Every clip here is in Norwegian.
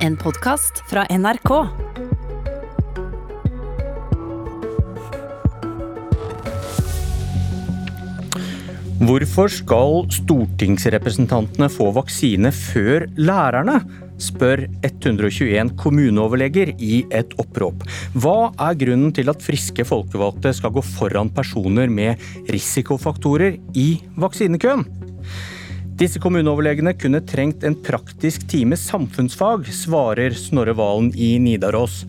En podkast fra NRK. Hvorfor skal stortingsrepresentantene få vaksine før lærerne? spør 121 kommuneoverleger i et opprop. Hva er grunnen til at friske folkevalgte skal gå foran personer med risikofaktorer i vaksinekøen? Disse kommuneoverlegene kunne trengt en praktisk time samfunnsfag, svarer Snorre Valen i Nidaros,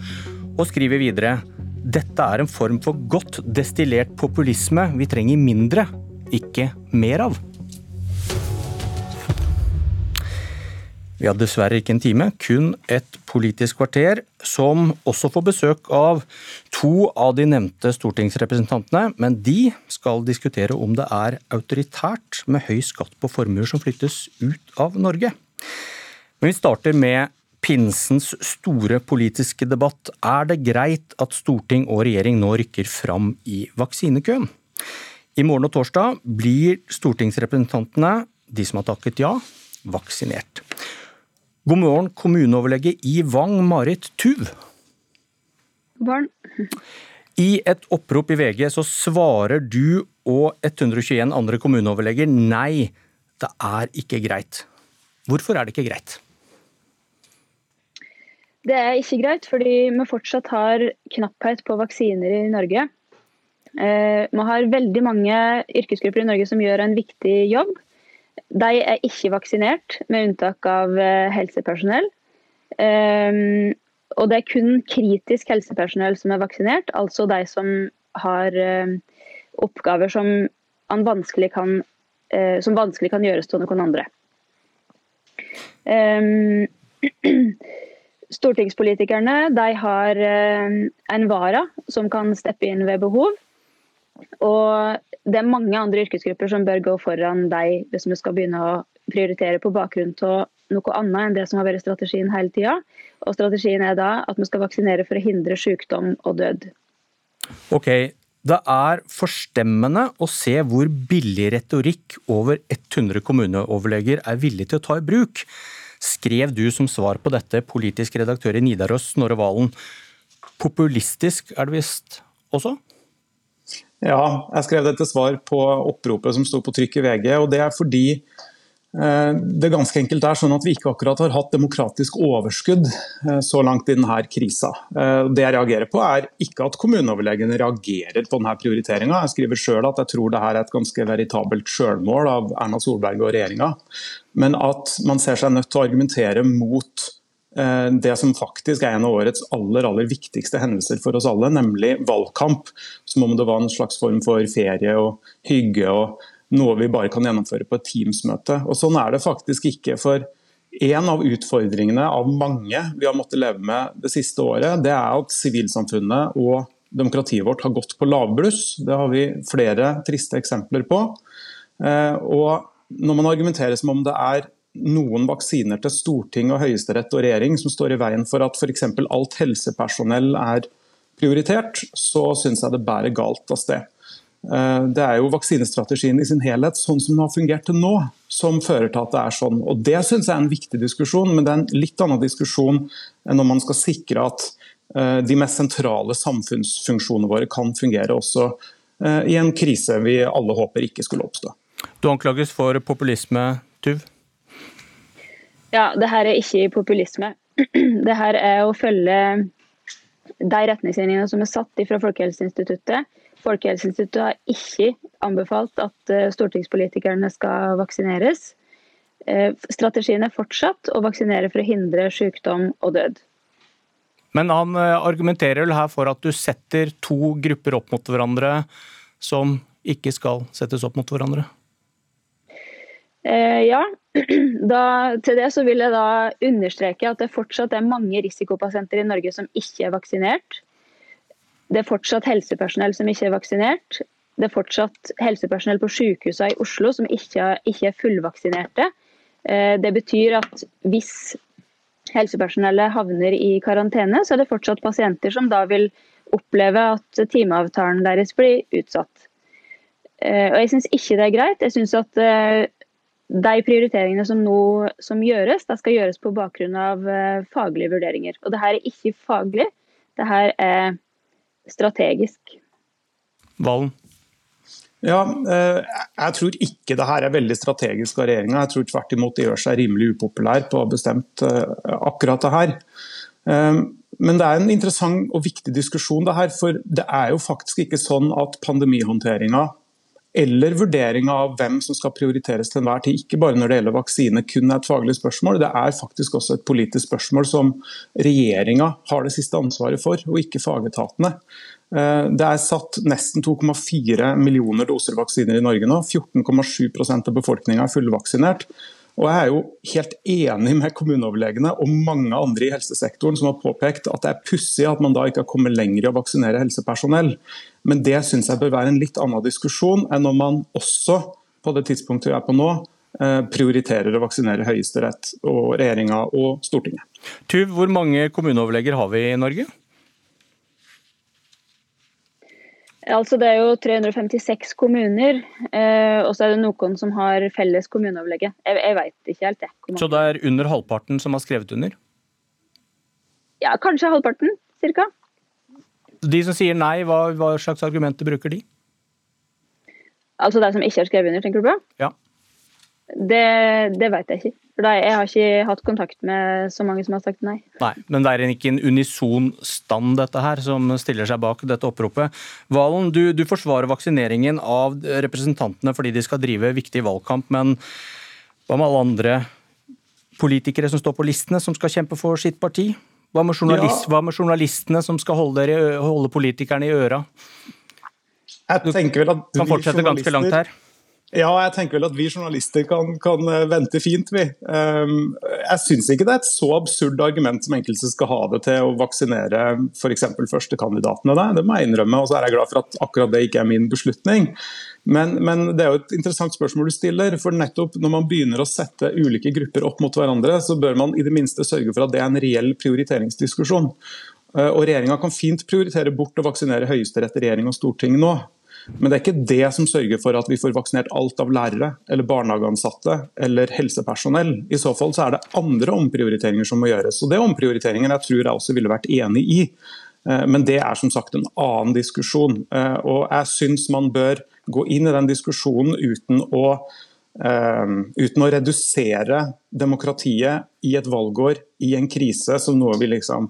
og skriver videre dette er en form for godt destillert populisme vi trenger mindre ikke mer av. Vi har dessverre ikke en time, kun et politisk kvarter, som også får besøk av to av de nevnte stortingsrepresentantene. Men de skal diskutere om det er autoritært med høy skatt på formuer som flyttes ut av Norge. Men vi starter med pinsens store politiske debatt. Er det greit at storting og regjering nå rykker fram i vaksinekøen? I morgen og torsdag blir stortingsrepresentantene, de som har takket ja, vaksinert. God morgen, kommuneoverlege i Vang, Marit Tuv. Barn. I et opprop i VG så svarer du og 121 andre kommuneoverleger nei, det er ikke greit. Hvorfor er det ikke greit? Det er ikke greit fordi vi fortsatt har knapphet på vaksiner i Norge. Eh, vi har veldig mange yrkesgrupper i Norge som gjør en viktig jobb. De er ikke vaksinert, med unntak av eh, helsepersonell. Eh, og det er kun kritisk helsepersonell som er vaksinert, altså de som har oppgaver som vanskelig kan, som vanskelig kan gjøres til noen andre. Stortingspolitikerne de har en vara som kan steppe inn ved behov. Og det er mange andre yrkesgrupper som bør gå foran deg hvis vi skal begynne å prioritere på bakgrunn av noe annet enn det som har vært strategien hele tida. Og strategien er da at vi skal vaksinere for å hindre sykdom og død. Ok, det er forstemmende å se hvor billig retorikk over 100 kommuneoverleger er villig til å ta i bruk, skrev du som svar på dette, politisk redaktør i Nidaros, Snorre Valen. Populistisk er det visst også? Ja, jeg skrev dette svar på oppropet som sto på trykk i VG. og Det er fordi eh, det ganske enkelt er sånn at vi ikke akkurat har hatt demokratisk overskudd eh, så langt i denne krisa. Eh, det jeg reagerer på er ikke at kommuneoverlegene reagerer på denne prioriteringa. Jeg skriver sjøl at jeg tror dette er et ganske veritabelt sjølmål av Erna Solberg og regjeringa. Men at man ser seg nødt til å argumentere mot det som faktisk er en av årets aller aller viktigste hendelser for oss alle, nemlig valgkamp. Som om det var en slags form for ferie og hygge og noe vi bare kan gjennomføre på et Teams-møte. Og Sånn er det faktisk ikke. for en av utfordringene av mange vi har måttet leve med det siste året, det er at sivilsamfunnet og demokratiet vårt har gått på lavbluss. Det har vi flere triste eksempler på. Eh, og når man argumenterer som om det er noen vaksiner til storting og høyesterett og regjering som står i veien for at f.eks. alt helsepersonell er prioritert, så syns jeg det bærer galt av sted. Eh, det er jo vaksinestrategien i sin helhet, sånn som den har fungert til nå, som fører til at det er sånn. Og Det syns jeg er en viktig diskusjon, men det er en litt annen diskusjon enn når man skal sikre at eh, de mest sentrale samfunnsfunksjonene våre kan fungere også eh, i en krise vi alle håper ikke skulle oppstå. Du anklages for populisme, Tuv? Ja, det her er ikke populisme. Det her er å følge de retningslinjene som er satt fra Folkehelseinstituttet. Folkehelseinstituttet har ikke anbefalt at eh, stortingspolitikerne skal vaksineres. Eh, strategien er fortsatt å vaksinere for å hindre sykdom og død. Men han eh, argumenterer vel her for at du setter to grupper opp mot hverandre som ikke skal settes opp mot hverandre? Eh, ja, da, til det så vil jeg da understreke at det fortsatt er mange risikopasienter i Norge som ikke er vaksinert. Det er fortsatt helsepersonell som ikke er vaksinert. Det er fortsatt helsepersonell på sykehusene i Oslo som ikke, ikke er fullvaksinerte. Eh, det betyr at hvis helsepersonellet havner i karantene, så er det fortsatt pasienter som da vil oppleve at timeavtalen deres blir utsatt. Eh, og Jeg syns ikke det er greit. Jeg synes at de prioriteringene som nå som gjøres, de skal gjøres på bakgrunn av uh, faglige vurderinger. Og det her er ikke faglig, det her er strategisk. Valen? Ja, uh, Jeg tror ikke det her er veldig strategisk av regjeringa. Jeg tror tvert imot det gjør seg rimelig upopulær på å ha bestemt uh, akkurat det her. Men det er en interessant og viktig diskusjon, det her. For det er jo faktisk ikke sånn at pandemihåndteringa eller vurderinga av hvem som skal prioriteres til enhver tid, ikke bare når det gjelder vaksine, kun er et faglig spørsmål. Det er faktisk også et politisk spørsmål som regjeringa har det siste ansvaret for, og ikke fagetatene. Eh, det er satt nesten 2,4 millioner doser vaksiner i Norge nå. 14,7% av befolkninga er fullvaksinert. Og Jeg er jo helt enig med kommuneoverlegene og mange andre i helsesektoren som har påpekt at det er pussig at man da ikke har kommet lenger i å vaksinere helsepersonell. Men det syns jeg bør være en litt annen diskusjon enn når man også på det tidspunktet vi er på nå, eh, prioriterer å vaksinere Høyesterett og regjeringa og Stortinget. Tuv, hvor mange kommuneoverleger har vi i Norge? Altså Det er jo 356 kommuner, eh, og så er det noen som har felles kommuneoverlege. Jeg, jeg veit ikke helt, det. Så det er under halvparten som har skrevet under? Ja, kanskje halvparten, cirka. De som sier nei, hva, hva slags argumenter bruker de? Altså de som ikke har skrevet under, tenker du på? Ja. Det, det vet jeg ikke. For Jeg har ikke hatt kontakt med så mange som har sagt nei. Nei, Men det er ikke en unison stand dette her som stiller seg bak dette oppropet. Valen, du, du forsvarer vaksineringen av representantene fordi de skal drive viktig valgkamp. Men hva med alle andre politikere som står på listene, som skal kjempe for sitt parti? Hva med, journalist, ja. hva med journalistene som skal holde, dere, holde politikerne i øra? Jeg tenker vel at du kan fortsette ganske langt her. Ja, jeg tenker vel at vi journalister kan, kan eh, vente fint, vi. Um, jeg syns ikke det er et så absurd argument som enkelte skal ha det til å vaksinere f.eks. førstekandidatene. der, det må jeg innrømme, og så er jeg glad for at akkurat det ikke er min beslutning. Men, men, det er jo et interessant spørsmål du stiller. for nettopp Når man begynner å sette ulike grupper opp mot hverandre, så bør man i det minste sørge for at det er en reell prioriteringsdiskusjon. Uh, og Regjeringa kan fint prioritere bort å vaksinere Høyesterett, regjering og storting nå. Men det er ikke det som sørger for at vi får vaksinert alt av lærere, eller barnehageansatte eller helsepersonell. I så fall så er det andre omprioriteringer som må gjøres. Og Det er omprioriteringer jeg tror jeg også ville vært enig i. Eh, men det er som sagt en annen diskusjon. Eh, og jeg syns man bør gå inn i den diskusjonen uten å, uh, uten å redusere demokratiet i et valgår i en krise som noe vi liksom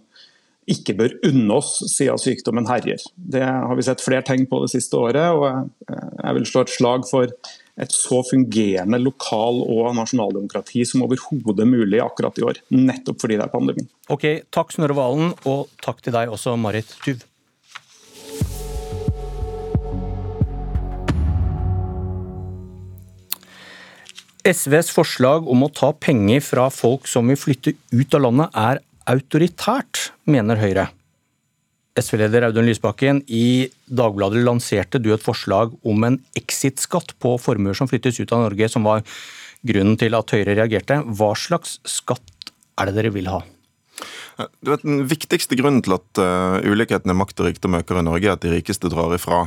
ikke bør unne oss siden sykdommen herjer. Det har vi sett flere tegn på det siste året. og Jeg vil slå et slag for et så fungerende lokal- og nasjonaldemokrati som overhodet mulig akkurat i år. Nettopp fordi det er pandemi. Ok, Takk Snorre Valen, og takk til deg også, Marit Tuv. SVs forslag om å ta penger fra folk som vil flytte ut av landet, er autoritært, mener Høyre. SV-leder Audun Lysbakken, i Dagbladet lanserte du et forslag om en exit-skatt på formuer som flyttes ut av Norge, som var grunnen til at Høyre reagerte. Hva slags skatt er det dere vil ha? Du vet, Den viktigste grunnen til at uh, ulikheten i makt og rikdom øker i Norge, er at de rikeste drar ifra.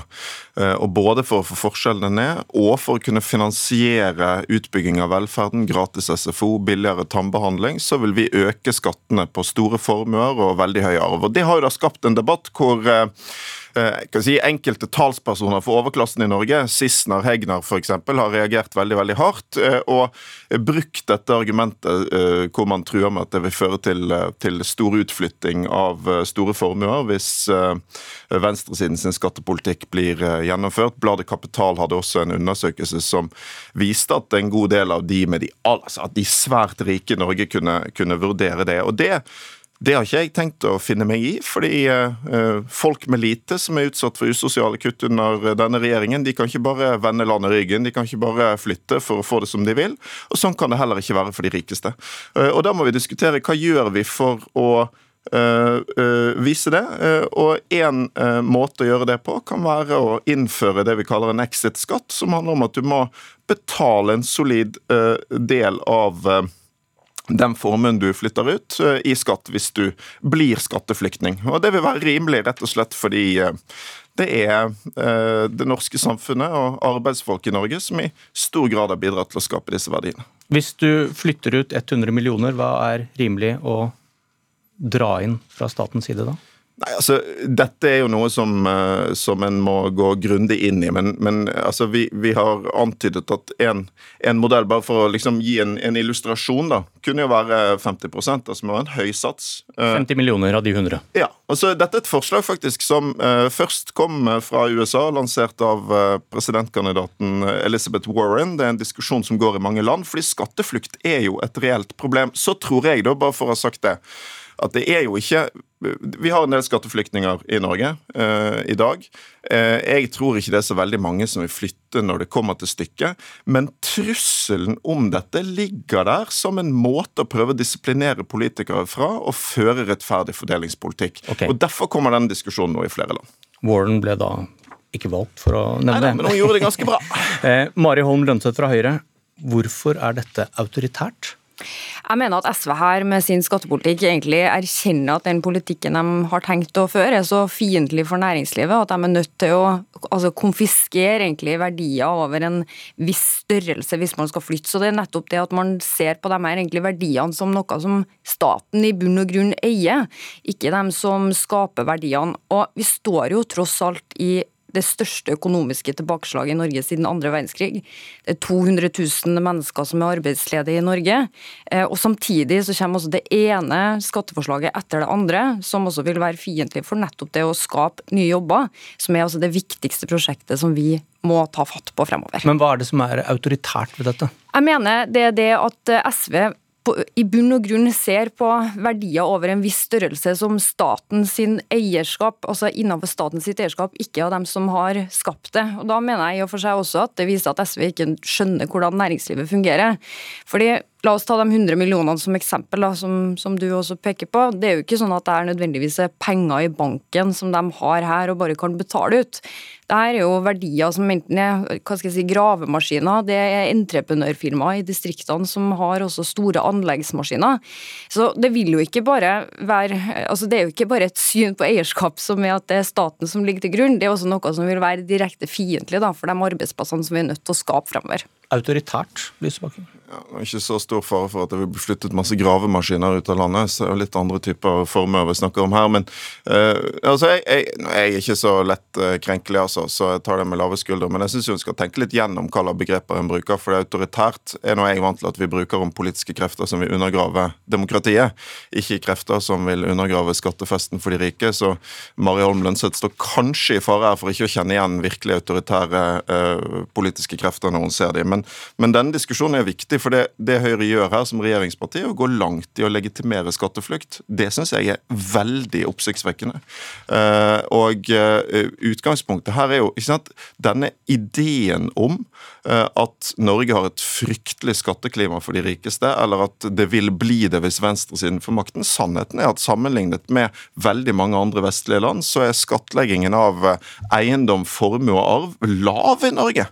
Uh, og Både for å få forskjellene ned, og for å kunne finansiere utbygging av velferden, gratis SFO, billigere tannbehandling, så vil vi øke skattene på store formuer og veldig høy arv. Og Det har jo da skapt en debatt hvor uh, si, enkelte talspersoner for overklassen i Norge, Sissener Hegnar f.eks., har reagert veldig veldig hardt og brukt dette argumentet hvor man truer med at det vil føre til, til stor utflytting av eh, store formuer hvis eh, venstresiden sin skattepolitikk blir eh, gjennomført. Bladet Kapital hadde også en undersøkelse som viste at en god del av de med de, altså at de svært rike i Norge kunne, kunne vurdere det. Og det det har ikke jeg tenkt å finne meg i, fordi uh, folk med lite som er utsatt for usosiale kutt under denne regjeringen, de kan ikke bare vende landet ryggen, de kan ikke bare flytte for å få det som de vil. Og sånn kan det heller ikke være for de rikeste. Uh, og da må vi diskutere hva gjør vi for å vise det. Og én måte å gjøre det på kan være å innføre det vi kaller en exit-skatt, som handler om at du må betale en solid del av den formuen du flytter ut, eh, i skatt hvis du blir skatteflyktning. Og Det vil være rimelig, rett og slett fordi eh, det er eh, det norske samfunnet og arbeidsfolk i Norge som i stor grad har bidratt til å skape disse verdiene. Hvis du flytter ut 100 millioner, hva er rimelig å dra inn fra statens side da? Nei, altså, Dette er jo noe som, uh, som en må gå grundig inn i. Men, men altså, vi, vi, har antydet at en, en, modell, bare for å liksom gi en, en, illustrasjon, da, kunne jo være 50 altså med en høy sats. Uh, eh, 50 millioner av de 100? Ja. altså Dette er et forslag faktisk som uh, først kom fra USA, lansert av presidentkandidaten Elizabeth Warren. Det er en diskusjon som går i mange land, fordi skatteflukt er jo et reelt problem. Så tror jeg, da, bare for å ha sagt det at det er jo ikke Vi har en del skatteflyktninger i Norge uh, i dag. Uh, jeg tror ikke det er så veldig mange som vil flytte når det kommer til stykket. Men trusselen om dette ligger der som en måte å prøve å disiplinere politikere fra og føre rettferdig fordelingspolitikk. Okay. Og Derfor kommer denne diskusjonen nå i flere land. Warren ble da ikke valgt, for å nevne det. Men hun gjorde det ganske bra. eh, Mari Holm Lønseth fra Høyre, hvorfor er dette autoritært? Jeg mener at SV her med sin skattepolitikk egentlig erkjenner at den politikken de har tenkt å føre, er så fiendtlig for næringslivet at de er nødt til å altså, konfiskere egentlig verdier over en viss størrelse hvis man skal flytte. Så det er nettopp det at man ser på de her egentlig verdiene som noe som staten i bunn og grunn eier, ikke dem som skaper verdiene. Og vi står jo tross alt i det største økonomiske tilbakeslaget i Norge siden andre verdenskrig. Det er 200 000 mennesker som er arbeidsledige i Norge. Eh, og Samtidig så kommer også det ene skatteforslaget etter det andre, som også vil være fiendtlig for nettopp det å skape nye jobber, som er altså det viktigste prosjektet som vi må ta fatt på fremover. Men hva er det som er autoritært ved dette? Jeg mener det er det at SV på, i bunn og grunn ser på verdier over en viss størrelse som staten sin eierskap, altså innenfor statens sitt eierskap, ikke av dem som har skapt det. Og Da mener jeg i og for seg også at det viser at SV ikke skjønner hvordan næringslivet fungerer. Fordi La oss ta de 100 millionene som eksempel, da, som, som, du også peker på. Det er jo ikke sånn at det er nødvendigvis penger i banken som de har her og bare kan betale ut. Det er jo verdier som enten er hva skal jeg si, gravemaskiner, det er entreprenørfirmaer i distriktene som har også store anleggsmaskiner. Så det vil jo ikke bare være altså Det er jo ikke bare et syn på eierskap som er at det er staten som ligger til grunn, det er også noe som vil være direkte fiendtlig for de arbeidsplassene som vi er nødt til å skape fremover autoritært, Lysbakken? Ja, det ikke så stor fare for at det vil bli flyttet masse gravemaskiner ut av landet. så det er litt andre typer former vi snakker om her. Men uh, altså, jeg, jeg, jeg, er ikke så lett uh, krenkelig, altså, så jeg tar det med lave skuldre. Men jeg syns hun skal tenke litt gjennom hva slags begreper hun bruker. For det autoritært er noe jeg vant til at vi bruker om politiske krefter som vil undergrave demokratiet. Ikke krefter som vil undergrave skattefesten for de rike. Så Mari Holm Lønseth står kanskje i fare her for ikke å kjenne igjen virkelig autoritære uh, politiske krefter når hun ser dem. Men men, denne diskusjonen er viktig, for det, det, Høyre gjør her som regjeringsparti, er å gå langt i å legitimere skatteflukt. Det syns jeg er veldig oppsiktsvekkende. Uh, og uh, utgangspunktet her er jo ikke sant, denne ideen om uh, at Norge har et fryktelig skatteklima for de rikeste, eller at det vil bli det hvis venstresiden får makten. Sannheten er at sammenlignet med veldig mange andre vestlige land, så er skattleggingen av eiendom, formue og arv lav i Norge.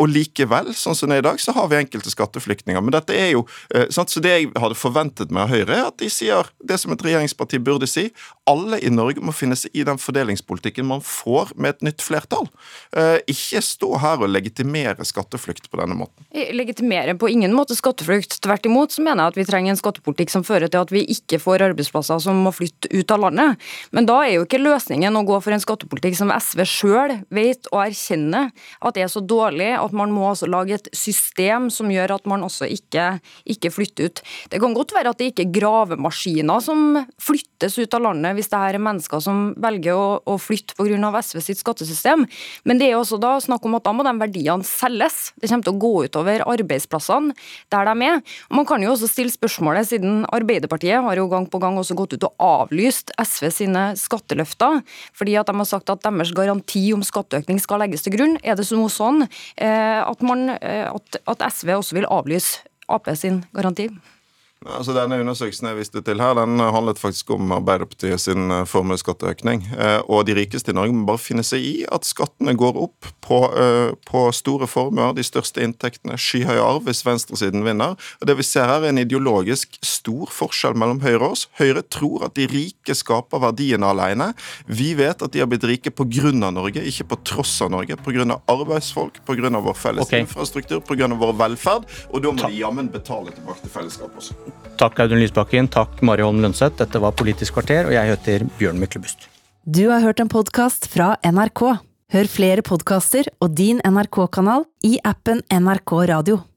Og likevel sånn som det er i dag, så har vi enkelte skatteflyktninger. Men dette er jo, eh, sant? Så det jeg hadde forventet med Høyre, er at de sier det som et regjeringsparti burde si. Alle i Norge må finne seg i den fordelingspolitikken man får med et nytt flertall. Eh, ikke stå her og legitimere skatteflukt på denne måten. Jeg legitimerer på ingen måte skatteflukt. Tvert imot så mener jeg at vi trenger en skattepolitikk som fører til at vi ikke får arbeidsplasser som må flytte ut av landet. Men da er jo ikke løsningen å gå for en skattepolitikk som SV sjøl vet og erkjenner at det er så dårlig at man må altså lage et system som gjør at man også ikke, ikke flytter ut. Det kan godt være at det ikke er gravemaskiner som flyttes ut av landet hvis det her er mennesker som velger å, å flytte pga. SV sitt skattesystem, men det er også da snakk om at da må de verdiene selges. Det kommer til å gå utover arbeidsplassene der de er. Og Man kan jo også stille spørsmålet, siden Arbeiderpartiet har jo gang på gang også gått ut og avlyst SV sine skatteløfter, fordi at de har sagt at deres garanti om skatteøkning skal legges til grunn. Er det noe sånn eh, at man at, at SV også vil avlyse Ap sin garanti? Altså Denne undersøkelsen jeg viste til her, den handlet faktisk om Arbeiderpartiet sin eh, formuesskatteøkning. Eh, og de rikeste i Norge må bare finne seg i at skattene går opp på, eh, på store formuer, de største inntektene, skyhøy arv hvis venstresiden vinner. Og Det vi ser her er en ideologisk stor forskjell mellom Høyre og oss. Høyre tror at de rike skaper verdiene alene. Vi vet at de har blitt rike pga. Norge, ikke på tross av Norge. Pga. arbeidsfolk, pga. vår felles okay. infrastruktur, pga. vår velferd. Og da må de jammen betale tilbake til fellesskapet også. Takk Audun Lysbakken, takk Mari Holm Lønseth. Dette var Politisk kvarter, og jeg heter Bjørn Myklebust. Du har hørt en podkast fra NRK. Hør flere podkaster og din NRK-kanal i appen NRK Radio.